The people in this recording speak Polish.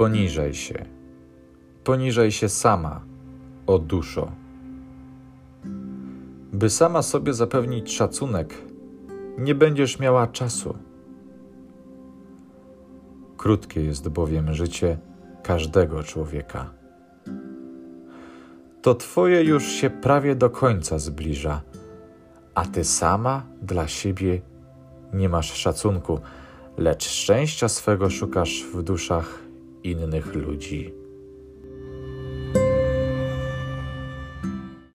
Poniżaj się. Poniżaj się sama, o duszo. By sama sobie zapewnić szacunek, nie będziesz miała czasu. Krótkie jest bowiem życie każdego człowieka. To Twoje już się prawie do końca zbliża, a Ty sama dla siebie nie masz szacunku, lecz szczęścia swego szukasz w duszach innych ludzi.